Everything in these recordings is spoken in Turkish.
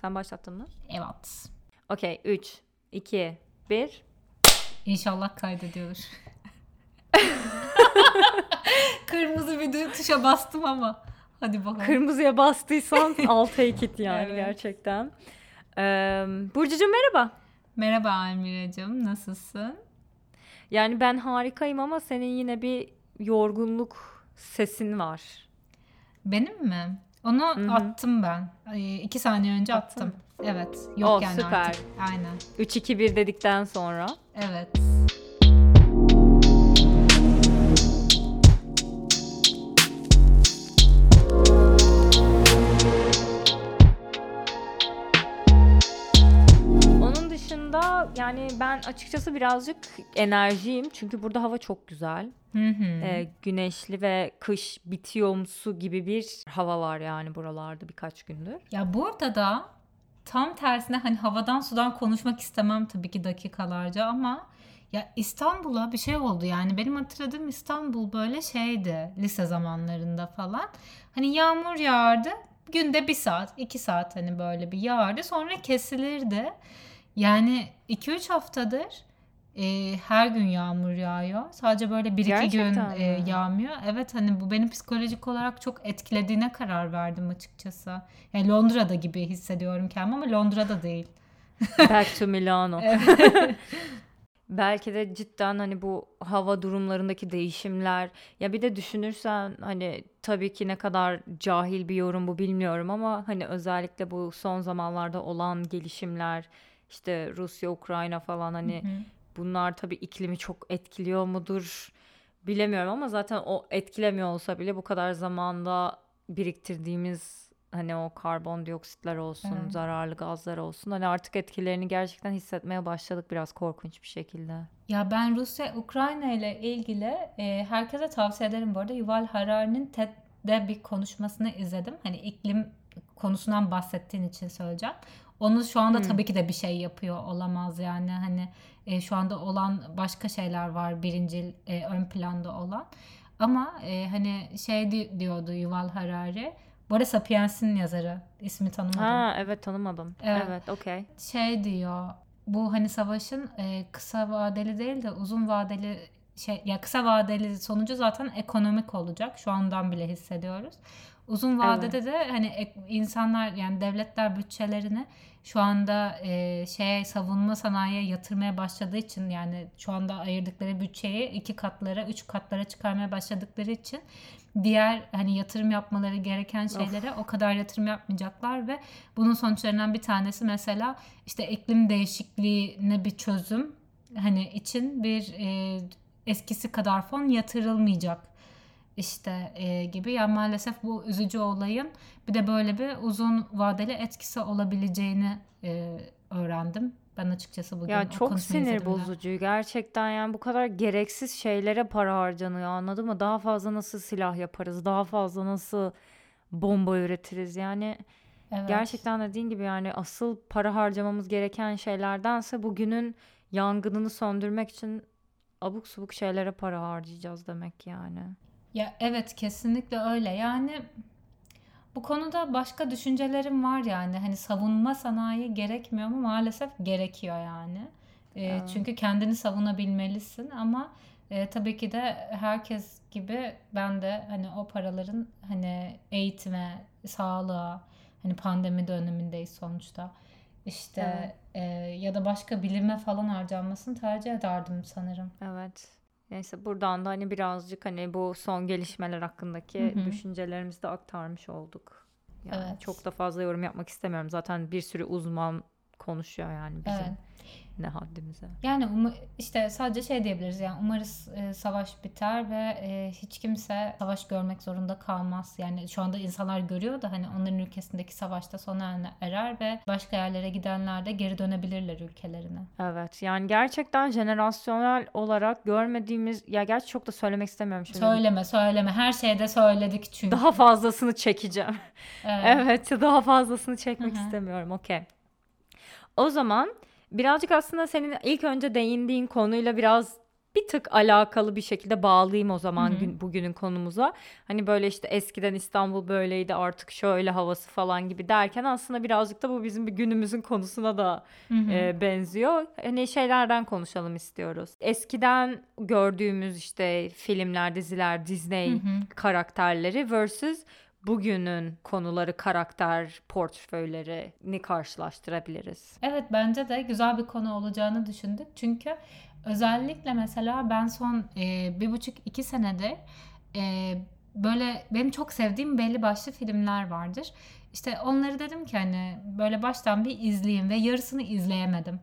Sen başlattın mı? Evet. Okey 3, 2, 1. İnşallah kaydediyor. Kırmızı bir tuşa bastım ama. Hadi bakalım. Kırmızıya bastıysan al take it yani Evet. gerçekten. Ee, Burcucuğum merhaba. Merhaba Almiracığım. Nasılsın? Yani ben harikayım ama senin yine bir yorgunluk sesin var. Benim mi? Onu hı. attım ben. Ay, iki saniye önce Attın attım. Evet. Yok Oh, yani süper. artık. Aynen. 3, 2, 1 dedikten sonra. Evet. Dışında yani ben açıkçası birazcık enerjiyim. Çünkü burada hava çok güzel. Hı hı. Ee, güneşli ve kış bitiyorumsu gibi bir hava var yani buralarda birkaç gündür. Ya burada da tam tersine hani havadan sudan konuşmak istemem tabii ki dakikalarca ama ya İstanbul'a bir şey oldu yani benim hatırladığım İstanbul böyle şeydi lise zamanlarında falan. Hani yağmur yağardı günde bir saat iki saat hani böyle bir yağardı sonra kesilirdi. Yani 2-3 haftadır e, her gün yağmur yağıyor. Sadece böyle bir iki gün Gerçekten e, yağmıyor. Evet hani bu beni psikolojik olarak çok etkilediğine karar verdim açıkçası. Yani Londra'da gibi hissediyorum kendimi ama Londra'da değil. Back to Milano. Belki de cidden hani bu hava durumlarındaki değişimler ya bir de düşünürsen hani tabii ki ne kadar cahil bir yorum bu bilmiyorum ama hani özellikle bu son zamanlarda olan gelişimler işte Rusya, Ukrayna falan hani bunlar tabii iklimi çok etkiliyor mudur bilemiyorum ama zaten o etkilemiyor olsa bile bu kadar zamanda biriktirdiğimiz hani o karbondioksitler olsun, Evet. zararlı gazlar olsun hani artık etkilerini gerçekten hissetmeye başladık biraz korkunç bir şekilde. Ya ben Rusya Ukrayna ile ilgili e, herkese tavsiye ederim bu arada. Yuval Harari'nin TED'de bir konuşmasını izledim. Hani iklim konusundan bahsettiğin için söyleyeceğim. Onu şu anda Hmm. tabii ki de bir şey yapıyor olamaz yani hani e, şu anda olan başka şeyler var birincil e, ön planda olan. Ama e, hani şey di- diyordu Yuval Harari. Bu arada Sapiens'in yazarı. ismi tanımadım. Ha evet tanımadım. Evet. Evet, okey. şey diyor bu hani savaşın e, kısa vadeli değil de uzun vadeli şey ya kısa vadeli sonucu zaten ekonomik olacak. Şu andan bile hissediyoruz. Uzun vadede de hani insanlar yani devletler bütçelerini şu anda e, şeye savunma sanayiye yatırmaya başladığı için yani şu anda ayırdıkları bütçeyi iki katlara, üç katlara çıkarmaya başladıkları için diğer hani yatırım yapmaları gereken şeylere o kadar yatırım yapmayacaklar ve bunun sonuçlarından bir tanesi mesela işte iklim değişikliğine bir çözüm hani için bir e, eskisi kadar fon yatırılmayacak işte e, gibi. Yani maalesef bu üzücü olayın bir de böyle bir uzun vadeli etkisi olabileceğini e, öğrendim. Ben açıkçası bugün Ya çok sinir bozucu gerçekten yani bu kadar gereksiz şeylere para harcanıyor anladın mı? Daha fazla nasıl silah yaparız? Daha fazla nasıl bomba üretiriz? Yani Evet. gerçekten dediğin gibi yani asıl para harcamamız gereken şeylerdense bugünün yangınını söndürmek için abuk subuk şeylere para harcayacağız demek yani. Ya evet kesinlikle öyle. Yani bu konuda başka düşüncelerim var yani. Hani savunma sanayi gerekmiyor mu? Maalesef gerekiyor yani. E, Evet. Çünkü kendini savunabilmelisin ama e, tabii ki de herkes gibi ben de hani o paraların hani eğitime, sağlığa, hani pandemi dönemindeyiz sonuçta. İşte Evet. e, ya da başka bilime falan harcanmasını tercih ederdim sanırım. Evet. Neyse buradan da hani birazcık hani bu son gelişmeler hakkındaki Hı hı. düşüncelerimizi de aktarmış olduk. Yani Evet. çok da fazla yorum yapmak istemiyorum. Zaten bir sürü uzman konuşuyor yani bizim Evet. ne haddimize. Yani umu- işte sadece şey diyebiliriz yani umarız e, savaş biter ve e, hiç kimse savaş görmek zorunda kalmaz. Yani şu anda insanlar görüyor da hani onların ülkesindeki savaşta sona erer ve başka yerlere gidenler de geri dönebilirler ülkelerine. Evet yani gerçekten jenerasyonel olarak görmediğimiz ya gerçi çok da söylemek istemiyorum şimdi. Söyleme söyleme her şeyde söyledik çünkü. Daha fazlasını çekeceğim. Evet. Evet daha fazlasını çekmek Hı hı. istemiyorum. Okey. O zaman birazcık aslında senin ilk önce değindiğin konuyla biraz bir tık alakalı bir şekilde bağlayayım o zaman gün, bugünün konumuza. Hani böyle işte eskiden İstanbul böyleydi artık şöyle havası falan gibi derken aslında birazcık da bu bizim bir günümüzün konusuna da e, benziyor. Hani şeylerden konuşalım istiyoruz. Eskiden gördüğümüz işte filmler, diziler, Disney Hı hı. karakterleri versus bugünün konuları, karakter portföylerini karşılaştırabiliriz. Evet bence de güzel bir konu olacağını düşündük. Çünkü özellikle mesela ben son e, bir buçuk iki senedir e, böyle benim çok sevdiğim belli başlı filmler vardır. İşte onları dedim ki hani böyle baştan bir izleyeyim ve yarısını izleyemedim.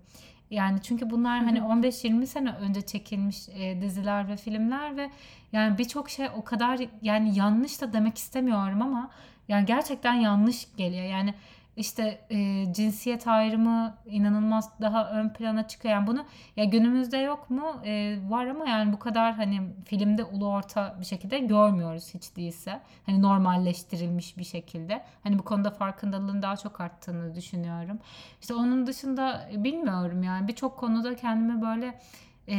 Yani çünkü bunlar hani 15-20 sene önce çekilmiş e, diziler ve filmler ve yani birçok şey o kadar yani yanlış da demek istemiyorum ama yani gerçekten yanlış geliyor. Yani işte e, cinsiyet ayrımı inanılmaz daha ön plana çıkıyor. Yani bunu ya günümüzde yok mu? E, var ama yani bu kadar hani filmde ulu orta bir şekilde görmüyoruz hiç değilse. Hani normalleştirilmiş bir şekilde. Hani bu konuda farkındalığın daha çok arttığını düşünüyorum. İşte onun dışında e, bilmiyorum yani birçok konuda kendimi böyle e,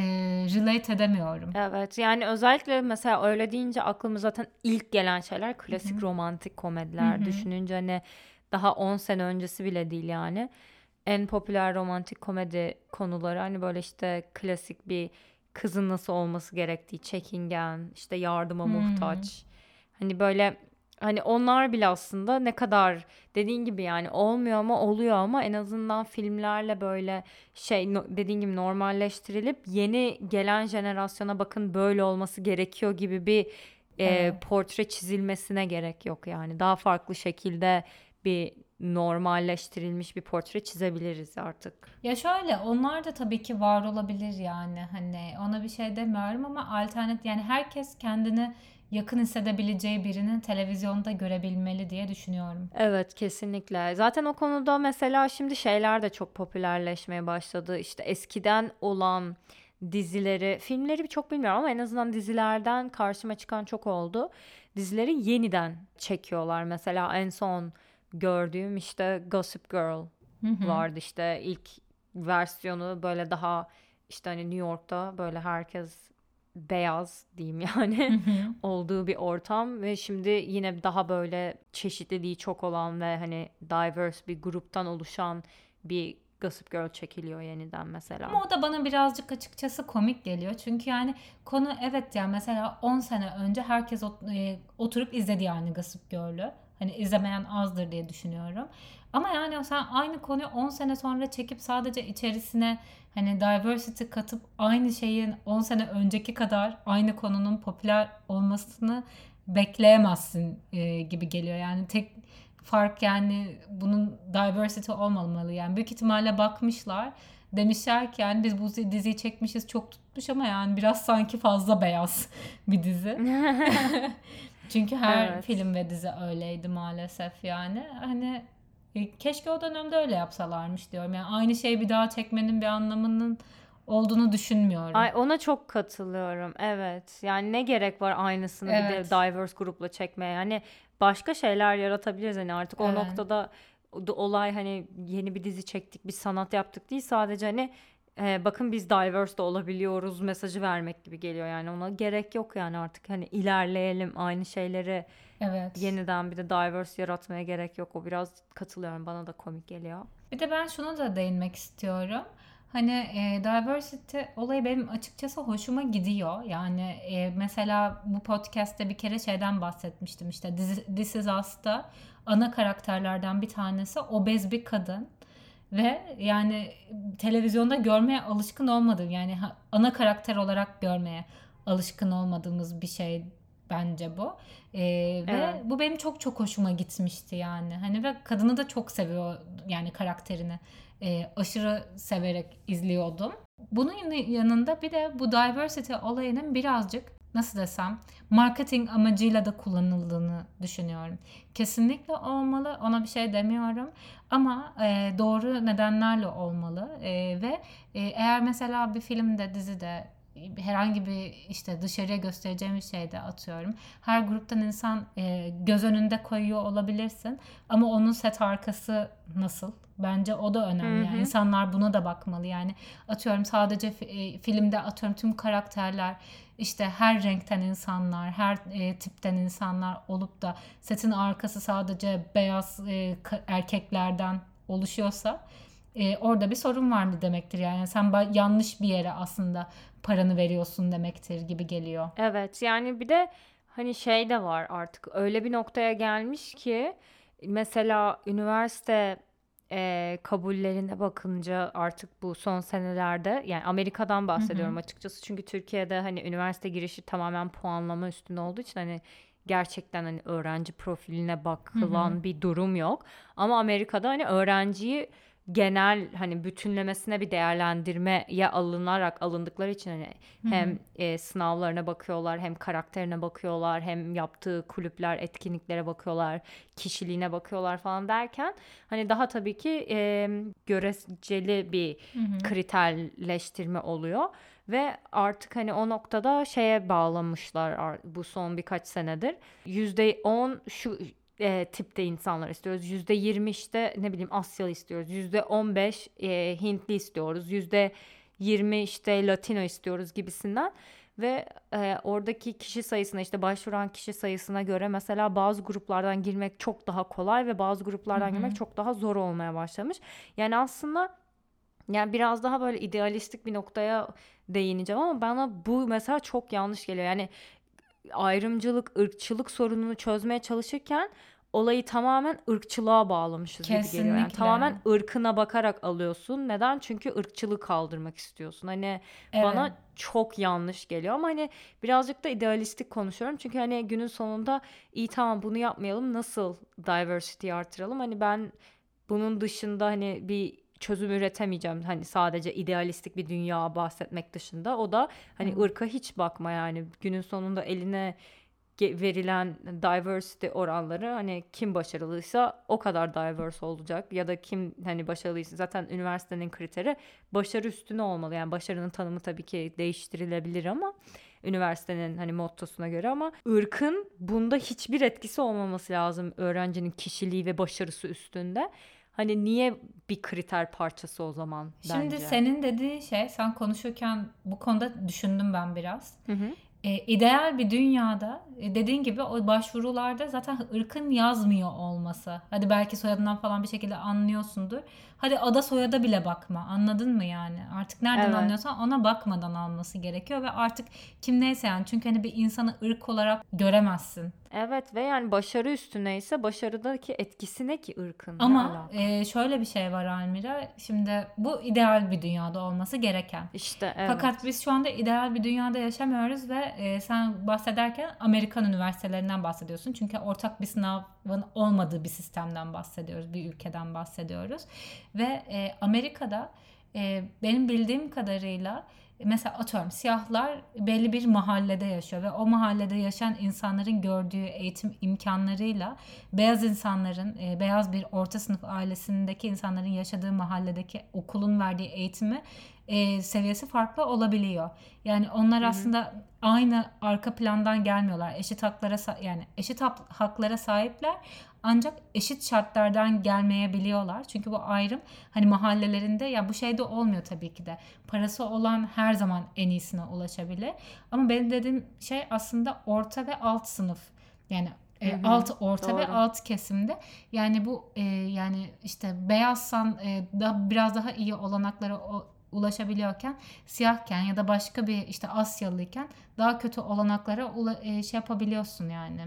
relate edemiyorum. Evet yani özellikle mesela öyle deyince aklıma zaten ilk gelen şeyler klasik romantik komediler. Hı hı. Düşününce hani daha 10 sene öncesi bile değil yani. En popüler romantik komedi konuları hani böyle işte klasik bir kızın nasıl olması gerektiği, çekingen, işte yardıma Hmm. muhtaç. Hani böyle hani onlar bile aslında ne kadar dediğin gibi yani olmuyor ama oluyor ama en azından filmlerle böyle şey no- dediğin gibi normalleştirilip yeni gelen jenerasyona bakın böyle olması gerekiyor gibi bir e, Evet. portre çizilmesine gerek yok yani. Daha farklı şekilde bir normalleştirilmiş bir portre çizebiliriz artık. Ya şöyle onlar da tabii ki var olabilir yani hani ona bir şey demiyorum ama alternatif yani herkes kendini yakın hissedebileceği birini televizyonda görebilmeli diye düşünüyorum. Evet kesinlikle. Zaten o konuda mesela şimdi şeyler de çok popülerleşmeye başladı. İşte eskiden olan dizileri, filmleri çok bilmiyorum ama en azından dizilerden karşıma çıkan çok oldu. Dizileri yeniden çekiyorlar. Mesela en son gördüğüm işte Gossip Girl vardı işte ilk versiyonu böyle daha işte hani New York'ta böyle herkes beyaz diyeyim yani olduğu bir ortam ve şimdi yine daha böyle çeşitliliği çok olan ve hani diverse bir gruptan oluşan bir Gossip Girl çekiliyor yeniden mesela. Ama o da bana birazcık açıkçası komik geliyor. Çünkü yani konu evet yani mesela 10 sene önce herkes e, oturup izledi yani Gossip Girl'ü. Hani izlemeyen azdır diye düşünüyorum. Ama yani sen aynı konuyu 10 sene sonra çekip sadece içerisine hani diversity katıp aynı şeyin 10 sene önceki kadar aynı konunun popüler olmasını bekleyemezsin e, gibi geliyor. Yani tek fark yani bunun diversity olmamalı. Yani büyük ihtimalle bakmışlar. Demişler ki yani biz bu diziyi çekmişiz çok tutmuş ama yani biraz sanki fazla beyaz bir dizi. Çünkü her Evet. film ve dizi öyleydi maalesef yani. Hani e, keşke o dönemde öyle yapsalarmış diyorum. Yani aynı şeyi bir daha çekmenin bir anlamının olduğunu düşünmüyorum. Ay ona çok katılıyorum. Evet. Yani ne gerek var aynısını bir de Evet. diverse grupla çekmeye? Yani başka şeyler yaratabiliriz hani artık o Evet. noktada o- olay hani yeni bir dizi çektik, bir sanat yaptık değil sadece hani e, bakın biz diverse de olabiliyoruz mesajı vermek gibi geliyor yani ona gerek yok yani artık hani ilerleyelim aynı şeyleri Evet. yeniden bir de diverse yaratmaya gerek yok o biraz katılıyorum bana da komik geliyor. Bir de ben şunu da değinmek istiyorum. Hani e, diversity olayı benim açıkçası hoşuma gidiyor. Yani e, mesela bu podcast'te bir kere şeyden bahsetmiştim işte This, This Is Us'ta ana karakterlerden bir tanesi obez bir kadın. Ve yani televizyonda görmeye alışkın olmadığım yani ana karakter olarak görmeye alışkın olmadığımız bir şey bence bu. Ee, ve Evet. bu benim çok çok hoşuma gitmişti yani. Hani ve kadını da çok seviyor yani karakterini. Ee, aşırı severek izliyordum. Bunun yanı- yanında bir de bu diversity olayının birazcık nasıl desem marketing amacıyla da kullanıldığını düşünüyorum. Kesinlikle olmalı. Ona bir şey demiyorum. Ama e, doğru nedenlerle olmalı. E, ve e, eğer mesela bir filmde, dizide herhangi bir işte dışarıya göstereceğimiz şeyde atıyorum. Her gruptan insan e, göz önünde koyuyor olabilirsin ama onun set arkası nasıl? Bence o da önemli. Yani insanlar buna da bakmalı. Yani atıyorum sadece fi- filmde atıyorum tüm karakterler işte her renkten insanlar, her e, tipten insanlar olup da setin arkası sadece beyaz e, erkeklerden oluşuyorsa e, orada bir sorun var mı demektir. Yani sen yanlış bir yere aslında paranı veriyorsun demektir gibi geliyor. Evet yani bir de hani şey de var artık öyle bir noktaya gelmiş ki mesela üniversite e, kabullerine bakınca artık bu son senelerde yani Amerika'dan bahsediyorum hı hı. açıkçası çünkü Türkiye'de hani üniversite girişi tamamen puanlama üstüne olduğu için hani gerçekten hani öğrenci profiline bakılan hı hı. bir durum yok ama Amerika'da hani öğrenciyi genel hani bütünlemesine bir değerlendirmeye alınarak alındıkları için hani Hı-hı. hem e, sınavlarına bakıyorlar hem karakterine bakıyorlar hem yaptığı kulüpler etkinliklere bakıyorlar kişiliğine bakıyorlar falan derken hani daha tabii ki e, göreceli bir Hı-hı. kriterleştirme oluyor ve artık hani o noktada şeye bağlamışlar bu son birkaç senedir. %10 şu e, tipte insanlar istiyoruz. Yüzde yirmi işte ne bileyim Asyalı istiyoruz. Yüzde on beş e, Hintli istiyoruz. Yüzde yirmi işte Latino istiyoruz gibisinden. Ve e, oradaki kişi sayısına işte başvuran kişi sayısına göre mesela bazı gruplardan girmek çok daha kolay ve bazı gruplardan Hı-hı. girmek çok daha zor olmaya başlamış. Yani aslında yani biraz daha böyle idealistik bir noktaya değineceğim ama bana bu mesela çok yanlış geliyor. Yani ayrımcılık, ırkçılık sorununu çözmeye çalışırken olayı tamamen ırkçılığa bağlamışız Kesinlikle. gibi geliyor. Yani tamamen ırkına bakarak alıyorsun. Neden? Çünkü ırkçılığı kaldırmak istiyorsun. Hani evet. bana çok yanlış geliyor ama hani birazcık da idealistik konuşuyorum. Çünkü hani günün sonunda iyi tamam bunu yapmayalım. Nasıl diversity artıralım? Hani ben bunun dışında hani bir çözüm üretemeyeceğim. Hani sadece idealistik bir dünya bahsetmek dışında. O da hani Hı. ırka hiç bakma yani. Günün sonunda eline verilen diversity oranları hani kim başarılıysa o kadar diverse olacak ya da kim hani başarılıysa zaten üniversitenin kriteri başarı üstüne olmalı. Yani başarının tanımı tabii ki değiştirilebilir ama üniversitenin hani mottosuna göre ama ırkın bunda hiçbir etkisi olmaması lazım öğrencinin kişiliği ve başarısı üstünde. Hani niye bir kriter parçası o zaman bence? Şimdi senin dediğin şey sen konuşurken bu konuda düşündüm ben biraz. Hı hı. E, ideal bir dünyada e, dediğin gibi o başvurularda zaten ırkın yazmıyor olması. Hadi belki soyadından falan bir şekilde anlıyorsundur. Hadi ada soyada bile bakma. Anladın mı yani? Artık nereden evet. anlıyorsan ona bakmadan alması gerekiyor ve artık kim neyse yani çünkü hani bir insanı ırk olarak göremezsin. Evet ve yani başarı üstüne ise başarıdaki etkisi ne ki ırkın? Ama e, şöyle bir şey var Almira. Şimdi bu ideal bir dünyada olması gereken. İşte evet. Fakat biz şu anda ideal bir dünyada yaşamıyoruz ve e, sen bahsederken Amerikan üniversitelerinden bahsediyorsun. Çünkü ortak bir sınavın olmadığı bir sistemden bahsediyoruz. Bir ülkeden bahsediyoruz. Ve e, Amerika'da e, benim bildiğim kadarıyla mesela atıyorum siyahlar belli bir mahallede yaşıyor ve o mahallede yaşayan insanların gördüğü eğitim imkanlarıyla beyaz insanların e, beyaz bir orta sınıf ailesindeki insanların yaşadığı mahalledeki okulun verdiği eğitimi e, seviyesi farklı olabiliyor. Yani onlar Hı-hı. aslında aynı arka plandan gelmiyorlar. Eşit haklara yani eşit haklara sahipler ancak eşit şartlardan gelmeyebiliyorlar. Çünkü bu ayrım hani mahallelerinde ya bu şey de olmuyor tabii ki de. Parası olan her zaman en iyisine ulaşabilir. Ama benim dediğim şey aslında orta ve alt sınıf. Yani e, alt orta doğru. ve alt kesimde yani bu e, yani işte beyazsan e, da biraz daha iyi olanaklara o, ulaşabiliyorken siyahken ya da başka bir işte Asyalıyken daha kötü olanaklara ula, e, şey yapabiliyorsun yani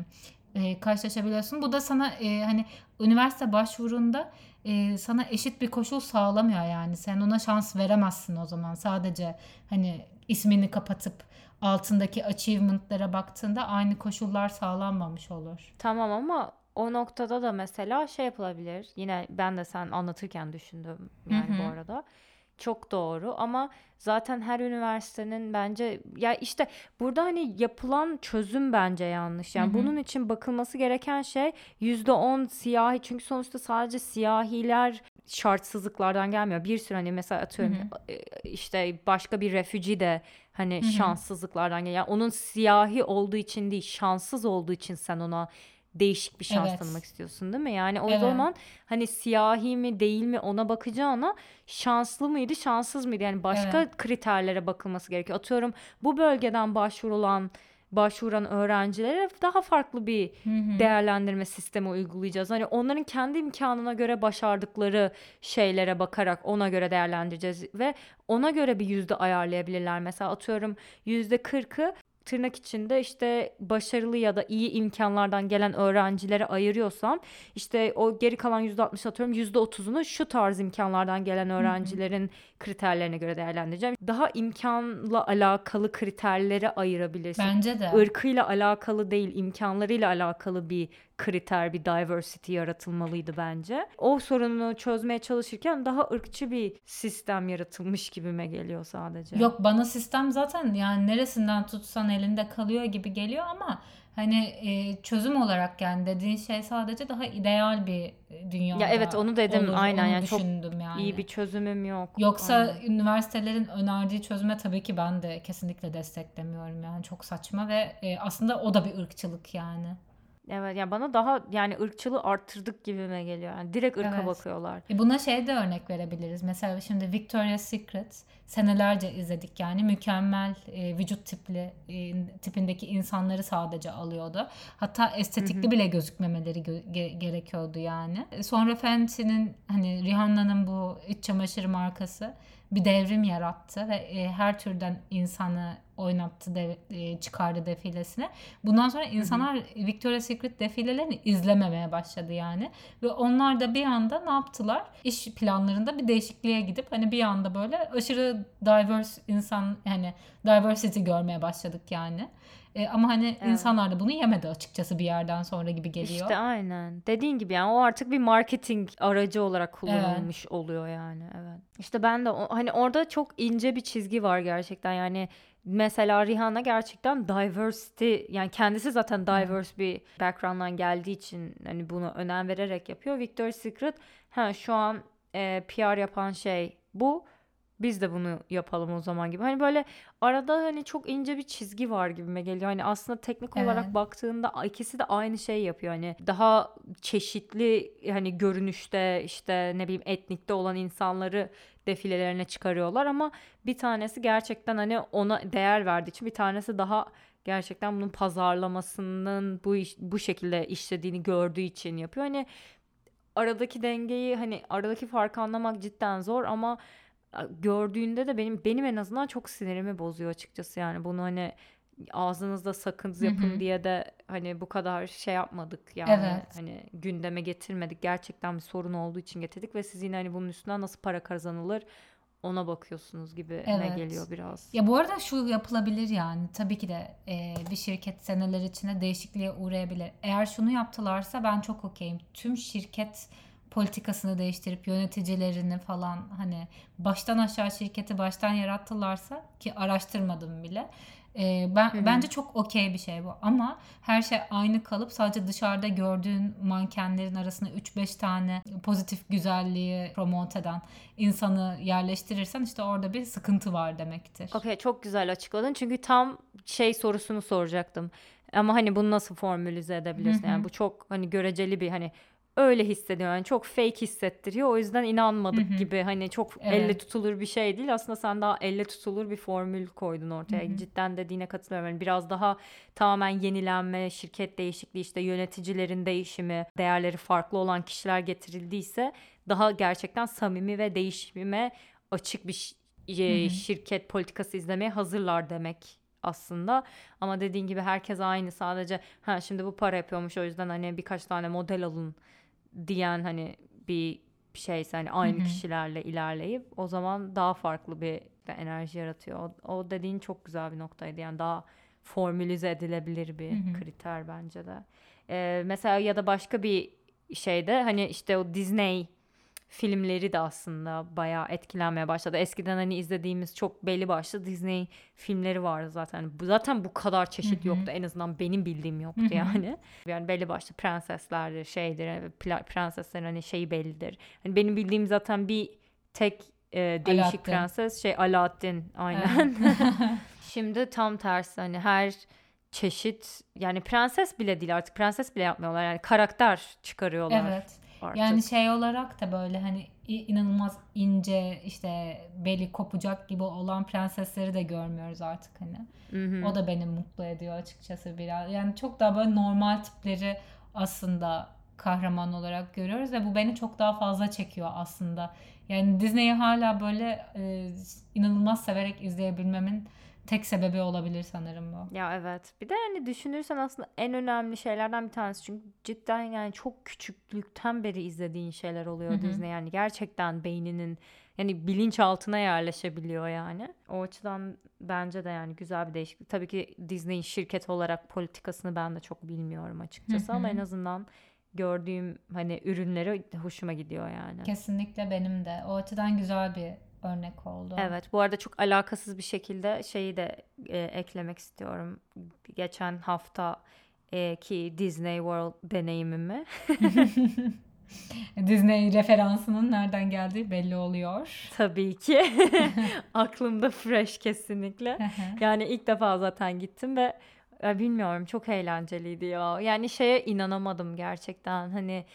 e, karşılaşabiliyorsun. Bu da sana e, hani üniversite başvurunda e, sana eşit bir koşul sağlamıyor yani. Sen ona şans veremezsin o zaman. Sadece hani ismini kapatıp altındaki achievement'lara baktığında aynı koşullar sağlanmamış olur. Tamam ama o noktada da mesela şey yapılabilir. Yine ben de sen anlatırken düşündüm yani Hı-hı. bu arada. Çok doğru ama zaten her üniversitenin bence ya işte burada hani yapılan çözüm bence yanlış. Yani Hı hı. bunun için bakılması gereken şey %10 siyahi çünkü sonuçta sadece siyahiler şartsızlıklardan gelmiyor. Bir sürü hani mesela atıyorum Hı hı. işte başka bir refüji de hani Hı hı. şanssızlıklardan geliyor. Yani onun siyahi olduğu için değil, şanssız olduğu için sen ona değişik bir şans Evet. tanımak istiyorsun değil mi? Yani o Evet. zaman hani siyahi mi değil mi ona bakacağına şanslı mıydı, şanssız mıydı? Yani başka Evet. kriterlere bakılması gerekiyor. Atıyorum bu bölgeden başvurulan başvuran öğrencilere daha farklı bir Hı hı. değerlendirme sistemi uygulayacağız. Hani onların kendi imkanına göre başardıkları şeylere bakarak ona göre değerlendireceğiz ve ona göre bir yüzde ayarlayabilirler. Mesela atıyorum yüzde kırkı tırnak içinde işte başarılı ya da iyi imkanlardan gelen öğrencilere ayırıyorsam işte o geri kalan yüzde altmış atıyorum yüzde otuzunu şu tarz imkanlardan gelen öğrencilerin kriterlerine göre değerlendireceğim. Daha imkanla alakalı kriterlere ayırabilirsin Bence de. ırkıyla alakalı değil, imkanlarıyla alakalı bir kriter, bir diversity yaratılmalıydı bence. O sorunu çözmeye çalışırken daha ırkçı bir sistem yaratılmış gibime geliyor sadece. Yok bana sistem zaten yani neresinden tutsan elinde kalıyor gibi geliyor ama hani e, çözüm olarak yani dediğin şey sadece daha ideal bir dünyada Ya evet onu dedim olur, aynen onu yani çok düşündüm yani. iyi bir çözümüm yok. Yoksa Aynen. üniversitelerin önerdiği çözüme tabii ki ben de kesinlikle desteklemiyorum yani çok saçma ve e, aslında o da bir ırkçılık yani. Evet ya bana daha yani ırkçılığı arttırdık gibime geliyor. Yani direkt ırka Evet. bakıyorlar. E buna şey de örnek verebiliriz. Mesela şimdi Victoria's Secret senelerce izledik yani mükemmel e, vücut tipli e, tipindeki insanları sadece alıyordu. Hatta estetikli bile gözükmemeleri gö- ge- gerekiyordu yani. E, Sonra Fenty'nin hani Rihanna'nın bu iç çamaşır markası bir devrim yarattı ve e, her türden insanı oynattı de, e, çıkardı defilesine. Bundan sonra insanlar Victoria's Secret defilelerini izlememeye başladı yani. Ve onlar da bir anda ne yaptılar? İş planlarında bir değişikliğe gidip hani bir anda böyle aşırı diverse insan yani diversity görmeye başladık yani. E, ama hani Evet. insanlar da bunu yemedi açıkçası bir yerden sonra gibi geliyor. İşte aynen. Dediğin gibi yani o artık bir marketing aracı olarak kullanılmış oluyor yani. Evet. İşte ben de o- hani orada çok ince bir çizgi var gerçekten. Yani mesela Rihanna gerçekten diversity yani kendisi zaten diverse bir background'dan geldiği için hani bunu önem vererek yapıyor. Victoria's Secret ha şu an e, PR yapan şey bu. Biz de bunu yapalım o zaman gibi. Hani böyle arada hani çok ince bir çizgi var gibime geliyor. Hani aslında teknik olarak Evet. baktığında ikisi de aynı şey yapıyor. Hani daha çeşitli hani görünüşte işte ne bileyim etnikte olan insanları defilelerine çıkarıyorlar ama bir tanesi gerçekten hani ona değer verdiği için bir tanesi daha gerçekten bunun pazarlamasının bu iş, bu şekilde işlediğini gördüğü için yapıyor. Hani aradaki dengeyi hani aradaki farkı anlamak cidden zor ama gördüğünde de benim benim en azından çok sinirimi bozuyor açıkçası yani bunu hani ağzınızda sakız Hı yapın diye de hani bu kadar şey yapmadık yani Evet. hani gündeme getirmedik gerçekten bir sorun olduğu için getirdik ve siz yine hani bunun üstünden nasıl para kazanılır ona bakıyorsunuz gibi ne Evet. geliyor biraz. Ya bu arada şu yapılabilir yani tabii ki de e, bir şirket seneler içinde değişikliğe uğrayabilir. Eğer şunu yaptılarsa ben çok okeyim. Tüm şirket politikasını değiştirip yöneticilerini falan hani baştan aşağı şirketi baştan yarattılarsa ki araştırmadım bile. E, ben Hı hı. bence çok okey bir şey bu ama her şey aynı kalıp sadece dışarıda gördüğün mankenlerin arasına 3-5 tane pozitif güzelliği promote eden insanı yerleştirirsen işte orada bir sıkıntı var demektir. Okey çok güzel açıkladın çünkü tam şey sorusunu soracaktım. Ama hani bunu nasıl formülize edebilirsin? Hı hı. Yani bu çok hani göreceli bir hani öyle hissediyor. Yani çok fake hissettiriyor. O yüzden inanmadık Hı hı. gibi. Hani çok Evet. elle tutulur bir şey değil. Aslında sen daha elle tutulur bir formül koydun ortaya. Hı hı. cidden dediğine katılıyorum. Yani biraz daha tamamen yenilenme şirket değişikliği işte yöneticilerin değişimi değerleri farklı olan kişiler getirildiyse daha gerçekten samimi ve değişime açık bir e, şirket politikası izlemeye hazırlar demek aslında. Ama dediğin gibi herkes aynı. Sadece ha şimdi bu para yapıyormuş. O yüzden hani birkaç tane model alın diyen hani bir şeyse hani aynı Hı hı. kişilerle ilerleyip o zaman daha farklı bir enerji yaratıyor. O, o dediğin çok güzel bir noktaydı. Yani daha formülize edilebilir bir Hı hı. kriter bence de. Ee, mesela ya da başka bir şeyde hani işte o Disney filmleri de aslında bayağı etkilenmeye başladı. Eskiden hani izlediğimiz çok belli başlı Disney filmleri vardı zaten. Bu zaten bu kadar çeşit Hı hı. yoktu. En azından benim bildiğim yoktu Hı hı. yani. Yani belli başlı prenseslerdir, şeydir. Prenseslerin hani şeyi bellidir. Hani benim bildiğim zaten bir tek e, değişik Aladdin. prenses şey Aladdin aynen. Şimdi tam tersi hani her çeşit yani prenses bile değil artık prenses bile yapmıyorlar yani karakter çıkarıyorlar Evet. Artık. Yani şey olarak da böyle hani inanılmaz ince işte beli kopacak gibi olan prensesleri de görmüyoruz artık hani. Hı hı. O da beni mutlu ediyor açıkçası biraz. Yani çok daha böyle normal tipleri aslında kahraman olarak görüyoruz ve bu beni çok daha fazla çekiyor aslında. Yani Disney'i hala böyle e, inanılmaz severek izleyebilmemin tek sebebi olabilir sanırım bu. Ya evet. Bir de hani düşünürsen aslında en önemli şeylerden bir tanesi. Çünkü cidden yani çok küçüklükten beri izlediğin şeyler oluyor Hı hı. Disney. Yani gerçekten beyninin yani bilinçaltına yerleşebiliyor yani. O açıdan bence de yani güzel bir değişiklik. Tabii ki Disney şirket olarak politikasını ben de çok bilmiyorum açıkçası Hı hı. ama en azından gördüğüm hani ürünleri hoşuma gidiyor yani. Kesinlikle benim de. O açıdan güzel bir örnek oldu. Evet, bu arada çok alakasız bir şekilde şeyi de e, eklemek istiyorum. Geçen hafta e, ki Disney World deneyimimi. Disney referansının nereden geldiği belli oluyor. Tabii ki aklımda fresh kesinlikle. Yani ilk defa zaten gittim ve bilmiyorum çok eğlenceliydi ya. Yani şeye inanamadım gerçekten. Hani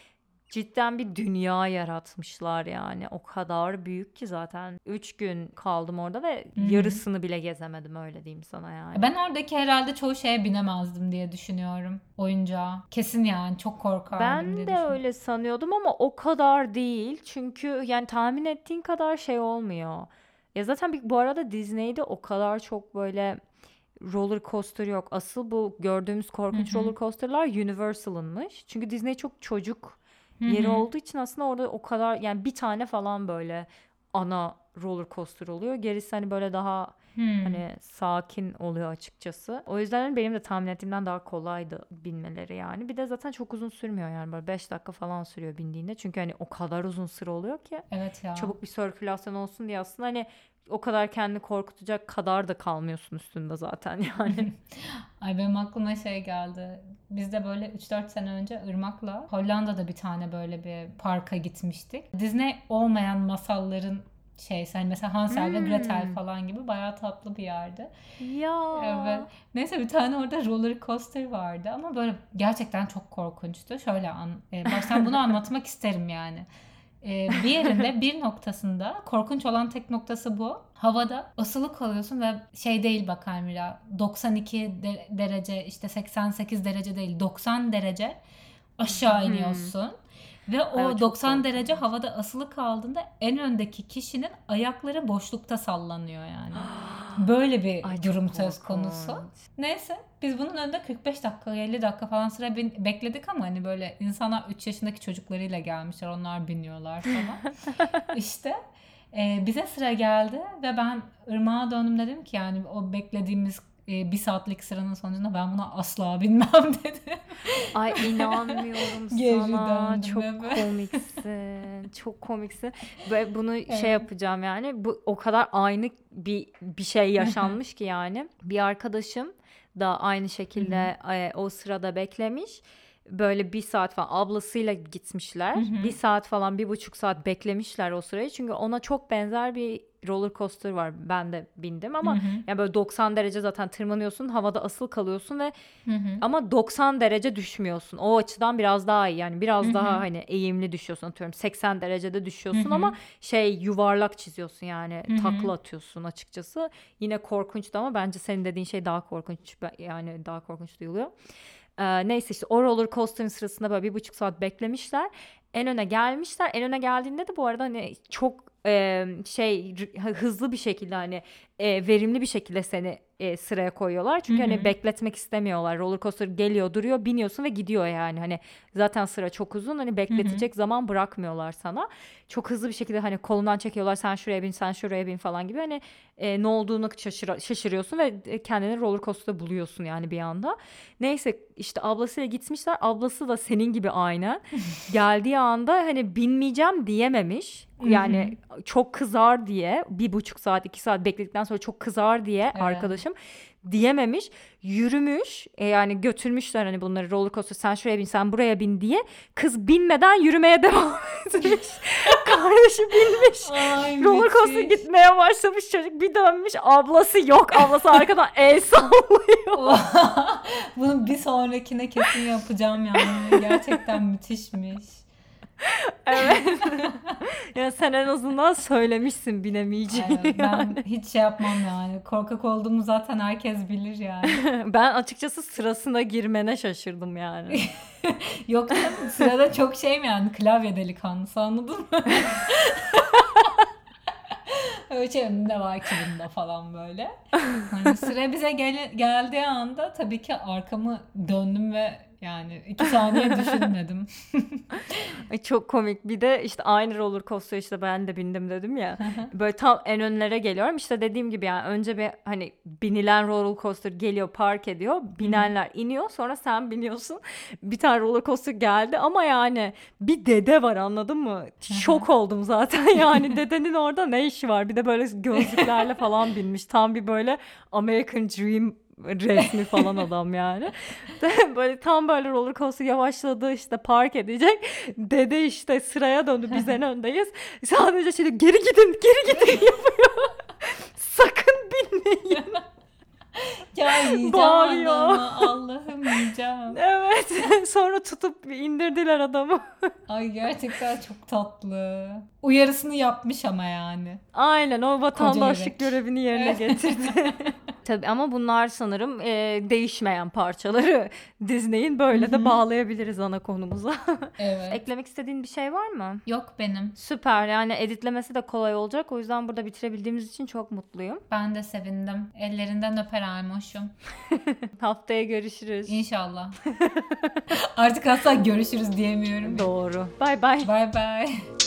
cidden bir dünya yaratmışlar yani. O kadar büyük ki zaten. Üç gün kaldım orada ve Hı hı. yarısını bile gezemedim öyle diyeyim sana yani. Ben oradaki herhalde çoğu şeye binemezdim diye düşünüyorum. Oyuncağa. Kesin yani çok korkardım Ben diye de öyle sanıyordum ama o kadar değil. Çünkü yani tahmin ettiğin kadar şey olmuyor. Ya zaten bir, bu arada Disney'de o kadar çok böyle roller coaster yok. Asıl bu gördüğümüz korkunç Hı hı. roller coaster'lar Universal'ınmış. Çünkü Disney çok çocuk Hı yeri olduğu için aslında orada o kadar yani bir tane falan böyle ana roller coaster oluyor. Gerisi hani böyle daha Hmm. Hani sakin oluyor açıkçası. O yüzden hani benim de tahmin ettiğimden daha kolaydı binmeleri yani. Bir de zaten çok uzun sürmüyor yani böyle 5 dakika falan sürüyor bindiğinde. Çünkü hani o kadar uzun sıra oluyor ki Evet ya. çabuk bir sirkülasyon olsun diye aslında hani o kadar kendini korkutacak kadar da kalmıyorsun üstünde zaten yani. Ay benim aklıma şey geldi. Biz de böyle 3-4 sene önce Irmak'la Hollanda'da bir tane böyle bir parka gitmiştik. Disney olmayan masalların şeysi hani mesela Hansel ve Gretel Hmm. falan gibi bayağı tatlı bir yerdi. ya. Evet. Neyse bir tane orada roller coaster vardı ama böyle gerçekten çok korkunçtu. Şöyle an, e, baştan bunu anlatmak isterim yani. E, bir yerinde bir noktasında korkunç olan tek noktası bu. Havada asılı kalıyorsun ve şey değil bak Almira 92 de- derece işte 88 derece değil 90 derece aşağı Hmm. Ve o çok 90 derece havada asılı kaldığında en öndeki kişinin ayakları boşlukta sallanıyor yani. Böyle bir Ay, durum söz konusu. Neyse biz bunun önünde 45 dakika 50 dakika falan sıra bekledik ama hani böyle insanlar 3 yaşındaki çocuklarıyla gelmişler onlar biniyorlar falan. işte e, bize sıra geldi ve ben ırmağa döndüm dedim ki yani o beklediğimiz e, bir saatlik sıranın sonucunda ben buna asla binmem dedim. Ay inanmıyorum sana. Çok komiksin. Çok komiksin. Ve bunu Evet. şey yapacağım yani. Bu o kadar aynı bir bir şey yaşanmış ki yani. Bir arkadaşım da aynı şekilde e, o sırada beklemiş. Böyle bir saat falan ablasıyla gitmişler. Hı hı. Bir saat falan bir buçuk saat beklemişler o sırayı. Çünkü ona çok benzer bir roller coaster var. Ben de bindim ama Hı hı. yani böyle 90 derece zaten tırmanıyorsun. Havada asıl kalıyorsun ve Hı hı. ama 90 derece düşmüyorsun. O açıdan biraz daha iyi. Yani biraz Hı hı. daha hani eğimli düşüyorsun atıyorum. 80 derecede düşüyorsun Hı hı. ama şey yuvarlak çiziyorsun yani. Hı hı. Takla atıyorsun açıkçası. Yine korkunçtu ama bence senin dediğin şey daha korkunç. Yani daha korkunç duyuluyor. Ee, neyse işte o roller coaster'ın sırasında böyle bir buçuk saat beklemişler. En öne gelmişler. En öne geldiğinde de bu arada hani çok e, şey hızlı bir şekilde hani e, verimli bir şekilde seni e, sıraya koyuyorlar. Çünkü Hı hı. hani bekletmek istemiyorlar. Roller coaster geliyor, duruyor, biniyorsun ve gidiyor yani. Hani zaten sıra çok uzun. Hani bekletecek zaman bırakmıyorlar sana. Çok hızlı bir şekilde hani kolundan çekiyorlar. Sen şuraya bin, sen şuraya bin falan gibi. Hani e, ne olduğunu şaşır, şaşırıyorsun ve e, kendini roller coaster'da buluyorsun yani bir anda. Neyse işte ablasıyla gitmişler. Ablası da senin gibi aynı. Geldiği anda hani binmeyeceğim diyememiş. Yani çok kızar diye bir buçuk saat iki saat bekledikten sonra çok kızar diye Evet. arkadaşım diyememiş. Yürümüş e, yani götürmüşler hani bunları roller coaster sen şuraya bin sen buraya bin diye. Kız binmeden yürümeye devam etmiş. Kardeşi binmiş. Ay, Roller coaster müthiş. gitmeye başlamış çocuk bir dönmüş ablası yok ablası arkadan el sallıyor. Bunu bir sonrakine kesin yapacağım yani. Gerçekten müthişmiş. Evet. ya sen en azından söylemişsin binemeyeceğini. Evet, ben yani. hiç şey yapmam yani. Korkak olduğumu zaten herkes bilir yani. Ben açıkçası sırasına girmene şaşırdım yani. Yok canım sırada çok şey mi yani klavye delikanlısı anladın mı? Öyle şey ne var ki bunda falan böyle. Hani sıra bize gel- geldiği anda tabii ki arkamı döndüm ve yani iki saniye düşünmedim. Ay çok komik. Bir de işte aynı roller coaster işte ben de bindim dedim ya. Böyle tam en önlere geliyorum. İşte dediğim gibi yani önce bir hani binilen roller coaster geliyor park ediyor. Binenler iniyor sonra sen biniyorsun. Bir tane roller coaster geldi ama yani bir dede var anladın mı? Şok oldum zaten yani dedenin orada ne işi var? Bir de böyle gözlüklerle falan binmiş. Tam bir böyle American Dream resmi falan adam yani. böyle tam böyle roller coaster yavaşladı işte park edecek. Dede işte sıraya döndü biz en öndeyiz. Sadece diyor, geri gidin geri gidin yapıyor. Sakın binmeyin. Ya yiyeceğim Bağırıyor. adamı Allah'ım yiyeceğim. Evet. Sonra tutup indirdiler adamı. Ay gerçekten çok tatlı. Uyarısını yapmış ama yani. Aynen o vatandaşlık görevini yerine getirdi. Tabii ama bunlar sanırım e, değişmeyen parçaları Disney'in böyle de bağlayabiliriz ana konumuza. Evet. Eklemek istediğin bir şey var mı? Yok benim. Süper yani editlemesi de kolay olacak. O yüzden burada bitirebildiğimiz için çok mutluyum. Ben de sevindim. Ellerinden öper Almoş'um. Haftaya görüşürüz. İnşallah. Artık asla görüşürüz diyemiyorum. Doğru. Bay bay. Bye bye.